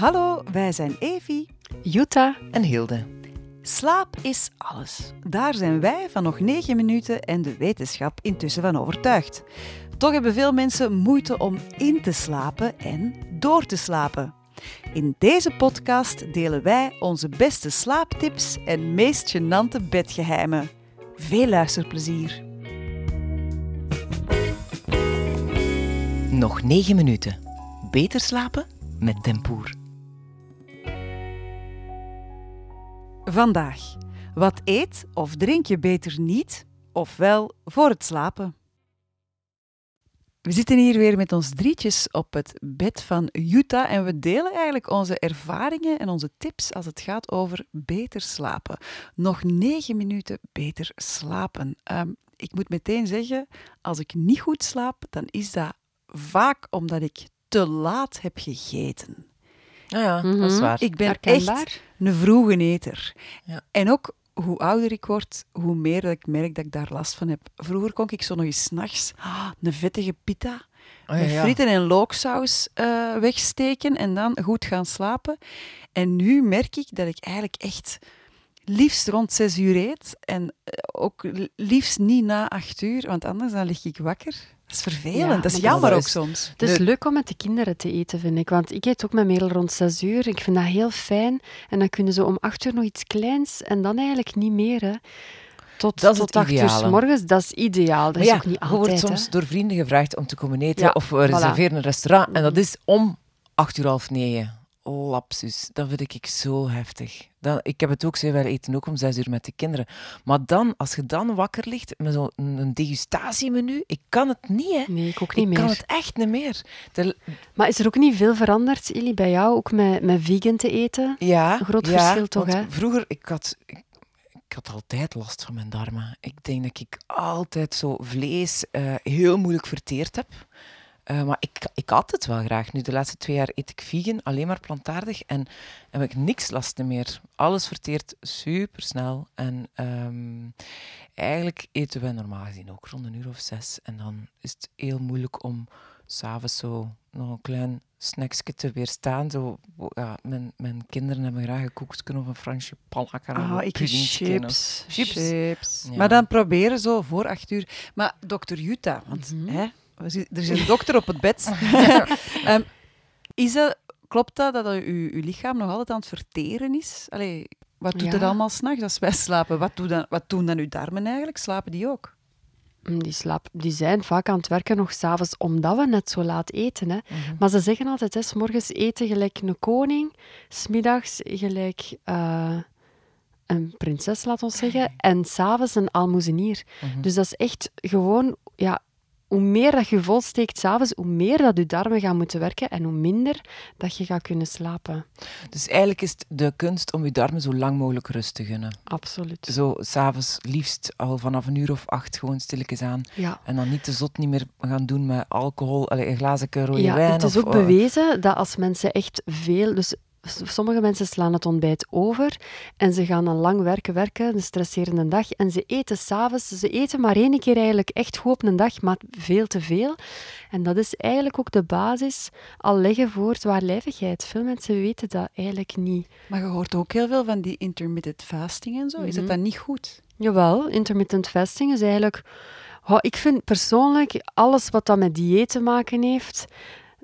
Hallo, wij zijn Evi, Jutta en Hilde. Slaap is alles. Daar zijn wij van nog 9 minuten en de wetenschap intussen van overtuigd. Toch hebben veel mensen moeite om in te slapen en door te slapen. In deze podcast delen wij onze beste slaaptips en meest gênante bedgeheimen. Veel luisterplezier. Nog 9 minuten. Beter slapen met Tempoer. Vandaag. Wat eet of drink je beter niet, ofwel voor het slapen? We zitten hier weer met ons drietjes op het bed van Jutta en we delen eigenlijk onze ervaringen en onze tips als het gaat over beter slapen. Nog negen minuten beter slapen. Ehm, ik moet meteen zeggen, als ik niet goed slaap, dan is dat vaak omdat ik te laat heb gegeten. Ja, ja dat is Mhm. waar. Ik ben Herkenbaar. echt een vroege eter. Ja. En ook hoe ouder ik word, hoe meer dat ik merk dat ik daar last van heb. Vroeger kon ik zo nog eens 's nachts ah, een vettige pita Oh, ja, met frieten en looksaus eh, wegsteken en dan goed gaan slapen. En nu merk ik dat ik eigenlijk echt liefst rond zes uur eet. En eh, ook li- liefst niet na acht uur, want anders dan lig ik wakker. Dat is vervelend. Ja, dat is jammer dat ook soms. Het is leuk om met de kinderen te eten, vind ik. Want ik eet ook met Merel rond zes uur. Ik vind dat heel fijn. En dan kunnen ze om acht uur nog iets kleins en dan eigenlijk niet meer. Hè. Tot, Dat is tot acht uur morgens, dat is ideaal. Dat is ook niet je wordt altijd. soms hè. door vrienden gevraagd om te komen eten Ja, of we voilà. reserveren een restaurant. En dat Mhm. is om acht uur half negen. Lapsus. Dat vind ik zo heftig. Dan, ik heb het ook zo, wij eten ook om zes uur met de kinderen. Maar dan, als je dan wakker ligt met zo'n een degustatiemenu, ik kan het niet, hè. Nee, ik ook niet ik kan meer. het echt niet meer. De- Maar is er ook niet veel veranderd, Illy, bij jou, ook met, met vegan te eten? Ja, Een groot ja, verschil toch, hè? Vroeger, ik had, ik, ik had altijd last van mijn darmen. Ik denk dat ik altijd zo vlees eh, heel moeilijk verteerd heb. Eh, maar ik, ik had het wel graag. Nu, de laatste twee jaar eet ik vegan, alleen maar plantaardig. En heb ik niks last meer. Alles verteert super snel. En ehm, eigenlijk eten wij normaal gezien ook rond een uur of zes. En dan is het heel moeilijk om s'avonds zo nog een klein snacksje te weerstaan. Zo, ja, mijn, mijn kinderen hebben graag een koekje of een Fransje of Ah, ik chips. Chips. chips. Ja. Maar dan proberen zo voor acht uur. Maar dokter Jutta, want Mhm. hè, we er is een dokter op het bed. Ehm, is dat, klopt dat dat uw, uw lichaam nog altijd aan het verteren is? Allee, wat doet Ja. het allemaal s'nachts als wij slapen? Wat, doen dan, wat doen dan uw darmen eigenlijk? Slapen die ook? Mm, Die, slaap, die zijn vaak aan het werken nog s'avonds, omdat we net zo laat eten. Hè. Mhm. Maar ze zeggen altijd, hè, 's morgens eten gelijk een koning, smiddags gelijk eh, een prinses, laat ons zeggen, en s'avonds een almoezenier. Mhm. Dus dat is echt gewoon, ja, hoe meer dat je volsteekt s'avonds, hoe meer dat je darmen gaan moeten werken en hoe minder dat je gaat kunnen slapen. Dus eigenlijk is het de kunst om je darmen zo lang mogelijk rust te gunnen. Absoluut. Zo s'avonds liefst al vanaf een uur of acht gewoon stilletjes aan. Ja. En dan niet te zot niet meer gaan doen met alcohol, een glazen rode Ja, wijn. het is of, ook eh, bewezen dat als mensen echt veel... Dus sommige mensen slaan het ontbijt over en ze gaan dan lang werken, werken, een stresserende dag, en ze eten s'avonds. Ze eten maar één keer eigenlijk echt goed op een dag, maar veel te veel. En dat is eigenlijk ook de basis al leggen voor zwaarlijvigheid. Veel mensen weten dat eigenlijk niet. Maar je hoort ook heel veel van die intermittent fasting en zo. Is dat Mhm. dan niet goed? Jawel, intermittent fasting is eigenlijk... Oh, ik vind persoonlijk, alles wat dat met dieet te maken heeft,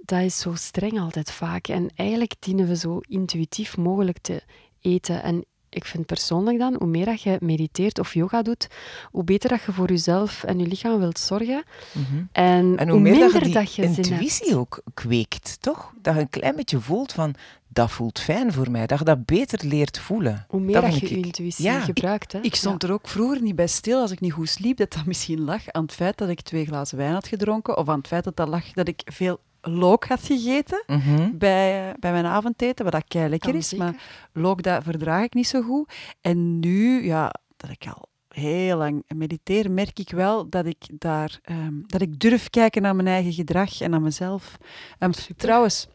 dat is zo streng altijd vaak. En eigenlijk dienen we zo intuïtief mogelijk te eten. En ik vind persoonlijk dan, hoe meer dat je mediteert of yoga doet, hoe beter dat je voor jezelf en je lichaam wilt zorgen. mhm. En, En hoe meer dat je minder die dat je intuïtie ook kweekt, toch? Dat je een klein beetje voelt van, dat voelt fijn voor mij. Dat je dat beter leert voelen. Hoe meer Dat je intuïtie Ja. gebruikt. Hè? Ik stond er ook vroeger niet bij stil als ik niet goed sliep, dat dat misschien lag aan het feit dat ik twee glazen wijn had gedronken, of aan het feit dat dat lag dat ik veel look had gegeten Mhm. bij, bij mijn avondeten, wat dat kei lekker Kan is, maar look dat verdraag ik niet zo goed. En nu, ja, dat ik al heel lang mediteer, merk ik wel dat ik daar, ehm, dat ik durf kijken naar mijn eigen gedrag en naar mezelf. Ehm, trouwens,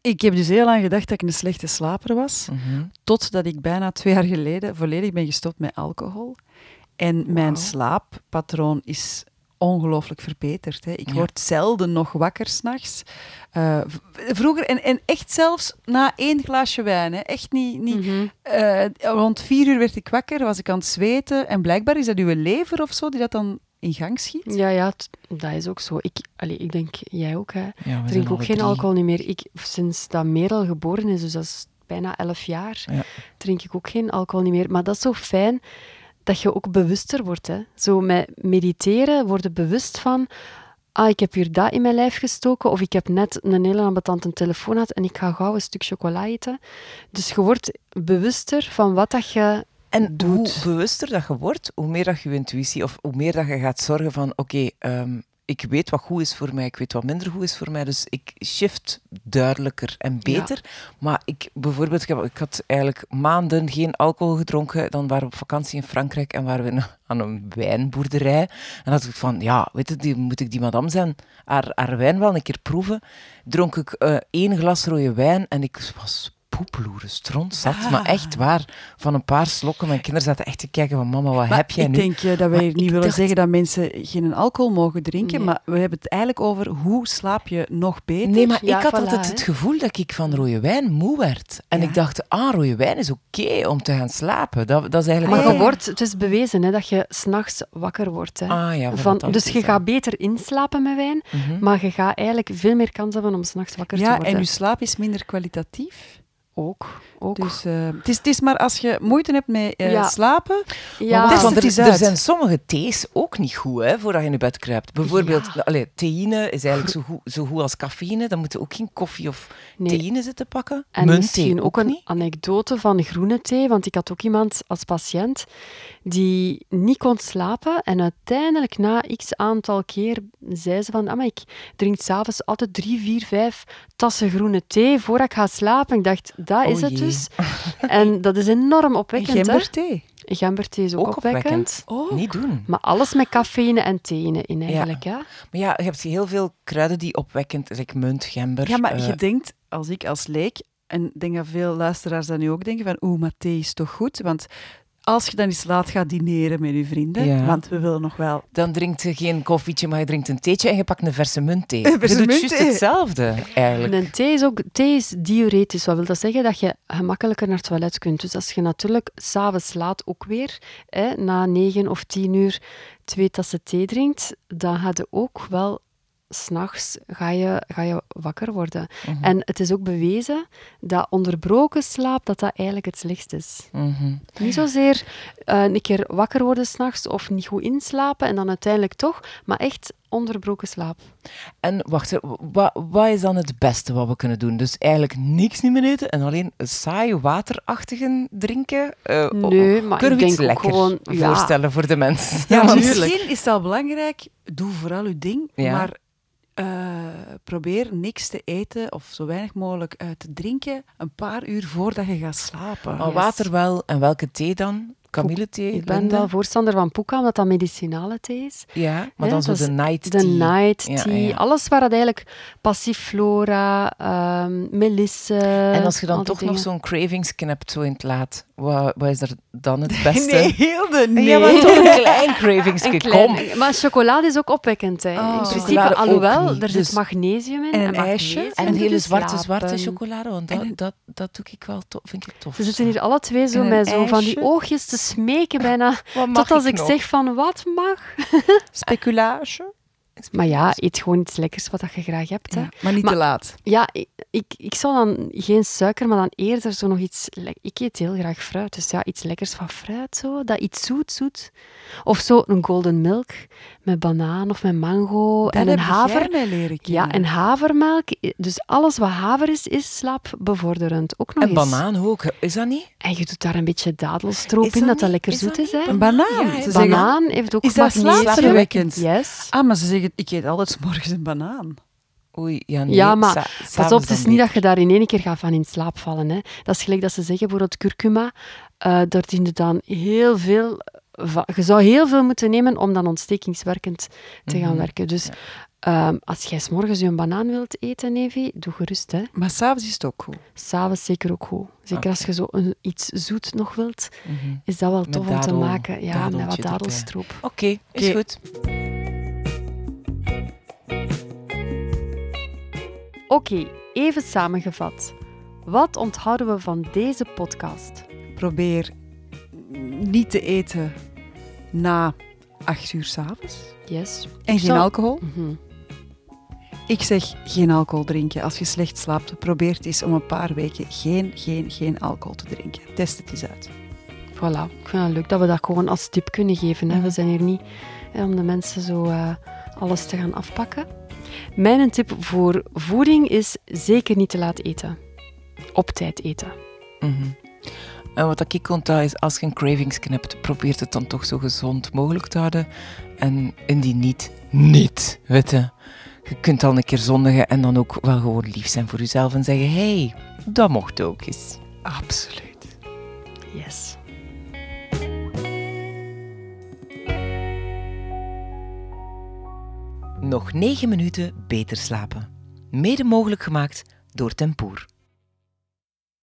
ik heb dus heel lang gedacht dat ik een slechte slaper was. Mhm. Totdat ik bijna twee jaar geleden volledig ben gestopt met alcohol. En mijn slaappatroon is ongelooflijk verbeterd. Hè. Ik Ja. word zelden nog wakker s'nachts. Eh v- vroeger, en, en echt zelfs na één glaasje wijn. Hè. Echt niet... niet eh, rond vier uur werd ik wakker, was ik aan het zweten. En blijkbaar is dat uw lever of zo die dat dan in gang schiet. Ja, ja, t- dat is ook zo. Ik, allee, ik denk, jij ook, hè. Ja, drink ook geen drie. alcohol niet meer. Ik, sinds dat Merel geboren is, dus dat is bijna elf jaar, Ja. drink ik ook geen alcohol niet meer. Maar dat is zo fijn dat je ook bewuster wordt. Hè. Zo met mediteren worden bewust van... Ah, ik heb hier dat in mijn lijf gestoken, of ik heb net een hele ambetante telefoon gehad en ik ga gauw een stuk chocola eten. Dus je wordt bewuster van wat dat je En doet. hoe bewuster dat je wordt, hoe meer dat je intuïtie, of hoe meer dat je gaat zorgen van, oké, ehm, ik weet wat goed is voor mij, ik weet wat minder goed is voor mij, dus ik shift duidelijker en Ja. beter. Maar ik, bijvoorbeeld, ik, heb- ik had eigenlijk maanden geen alcohol gedronken, dan waren we op vakantie in Frankrijk en waren we aan een wijnboerderij. En dan had ik van, ja, weet je, die, moet ik die madame zijn, haar, haar wijn wel een keer proeven. Dronk ik eh, één glas rode wijn en ik was poeploeren, stront zat, Ah. maar echt waar. Van een paar slokken, mijn kinderen zaten echt te kijken van, mama, wat Maar heb jij ik nu? denk eh, dat wij Maar niet ik willen dacht- zeggen dat mensen geen alcohol mogen drinken, Nee. maar we hebben het eigenlijk over hoe slaap je nog beter. Nee, maar Ja, ik had voilà, altijd het gevoel dat ik van rode wijn moe werd. En Ja. ik dacht, ah, rode wijn is oké om te gaan slapen. Dat, dat is eigenlijk... Maar Ah, je ja. wordt, het is bewezen hè, dat je s'nachts wakker wordt. Hè. Ah ja, Van, dus je gaat beter inslapen met wijn, Mhm. maar je gaat eigenlijk veel meer kans hebben om s'nachts wakker te Ja, worden. en je slaap is minder kwalitatief. Ook. ook. Dus eh, het, is, het is maar als je moeite hebt met eh, Ja. slapen. ja, Want, Test want het er, er zijn sommige thees ook niet goed hè, voordat je in bed kruipt. Bijvoorbeeld, Ja. allee, theïne is eigenlijk zo goed, zo goed als cafeïne. Dan moet je ook geen koffie of nee. theïne zitten pakken. En misschien ook een niet. anekdote van groene thee, want ik had ook iemand als patiënt die niet kon slapen en uiteindelijk na x aantal keer zei ze van, ah, maar ik drink s'avonds altijd drie, vier, vijf tassen groene thee voordat ik ga slapen. Ik dacht, dat is Oh het jee. dus. En dat is enorm opwekkend. hè. Gemberthee. Gemberthee is ook, Ook opwekkend. opwekkend. Niet doen. Maar alles met cafeïne en theïne in eigenlijk. Ja. Maar ja, je hebt heel veel kruiden die opwekkend, like munt, gember. Ja, maar eh, je denkt, als ik als leek, en ik denk dat veel luisteraars dat nu ook denken, van oeh, maar thee is toch goed? Want als je dan eens laat gaat dineren met je vrienden, Ja. want we willen nog wel... Dan drinkt je geen koffietje, maar je drinkt een theetje en je pakt een verse muntthee. Een verse je doet juist hetzelfde, eigenlijk. En een thee is ook thee is diuretisch. Wat wil dat zeggen? Dat je gemakkelijker naar het toilet kunt. Dus als je natuurlijk s'avonds laat ook weer, hè, na negen of tien uur, twee tassen thee drinkt, dan ga je ook wel s'nachts ga je, ga je wakker worden. Mhm. En het is ook bewezen dat onderbroken slaap dat dat eigenlijk het slechtst is. Mhm. Niet zozeer eh, een keer wakker worden s'nachts of niet goed inslapen en dan uiteindelijk toch, maar echt onderbroken slaap. En wacht, hè, wat, wat is dan het beste wat we kunnen doen? Dus eigenlijk niks niet meer eten en alleen een saai waterachtige drinken? Eh, o- Nee, maar kunnen ik we iets lekker gewoon... Ja, voorstellen voor de mensen? Ja, Want- misschien is het al belangrijk, doe vooral je ding, Ja. maar eh, probeer niks te eten of zo weinig mogelijk eh, te drinken een paar uur voordat je gaat slapen. Maar Yes. water wel. En welke thee dan? Kamillethee? Ik ben wel voorstander van Puka, omdat dat medicinale thee is. Ja, maar dan zo dat de night De tea. night Ja, tea, ja, ja. alles waar het eigenlijk passiflora, ehm melisse... En als je dan toch nog zo'n cravings hebt zo in het laat, wat, wat is er dan het beste? Nee, heel de nee. Ja, maar toch een klein cravings. Een Kom. klein, maar chocolade is ook opwekkend. Hè. Oh. in principe, Chocolade ook alhoewel, er dus- zit magnesium in. En magnesium ijsje. En hele dus zwarte, slapen. zwarte chocolade, want dat, En dat, dat doe ik wel tof, vind ik tof. Ze zitten hier alle twee zo En met zo van die oogjes te smeken bijna. Tot als ik ik nog? zeg van, wat mag? Speculage. Maar ja, eet gewoon iets lekkers wat je graag hebt. Hè. Ja, maar niet Maar- te laat. Ja, ik, ik, ik zou dan geen suiker, maar dan eerder zo nog iets... Ik eet heel graag fruit, dus ja, iets lekkers van fruit, zo. Dat iets zoet, zoet. Of zo een golden milk met banaan of met mango Dat en een haver. leren. Ja, en havermelk. Dus alles wat haver is, is slaapbevorderend. Ook nog En eens. banaan ook, is dat niet? En je doet daar een beetje dadelstroop in, dat dat lekker zoet dat is. Hè? Een banaan. Ja, Banaan heeft ook Is dat slaapverwekkend? Yes. Ah, maar ze zeggen, ik eet altijd 's morgens een banaan. Oei, ja, nee. Ja, maar sa- Pas op, het is niet dat je daar in één keer gaat van in slaap vallen. Hè. Dat is gelijk dat ze zeggen, bijvoorbeeld curcuma, eh daar dient je dan heel veel... Je zou heel veel moeten nemen om dan ontstekingswerkend te gaan Mhm. werken. Dus ehm, als jij 's morgens je een banaan wilt eten, Evi, doe gerust. Hè. Maar s'avonds is het ook goed. S'avonds zeker ook goed. Zeker als je zo een, iets zoet nog wilt, Mhm. is dat wel Met tof om te maken. Ja, met wat erbij. dadelstroop. Oké, is goed. Oké, even samengevat. Wat onthouden we van deze podcast? Probeer niet te eten na 8 uur s'avonds. Yes. En geen alcohol. Mhm. Ik zeg geen alcohol drinken. Als je slecht slaapt, probeer het eens om een paar weken geen, geen, geen alcohol te drinken. Test het eens uit. Voilà, ik vind het leuk dat we dat gewoon als tip kunnen geven. Hè. We zijn hier niet hè, om de mensen zo eh, alles te gaan afpakken. Mijn tip voor voeding is zeker niet te laat eten. Op tijd eten. Mhm. En wat ik onthoud is, als je een cravings hebt, probeer het dan toch zo gezond mogelijk te houden. En indien niet, niet, weet je. Je kunt dan een keer zondigen en dan ook wel gewoon lief zijn voor jezelf en zeggen, hey, dat mocht ook eens. Absoluut. Yes. Nog 9 minuten beter slapen. Mede mogelijk gemaakt door Tempoer.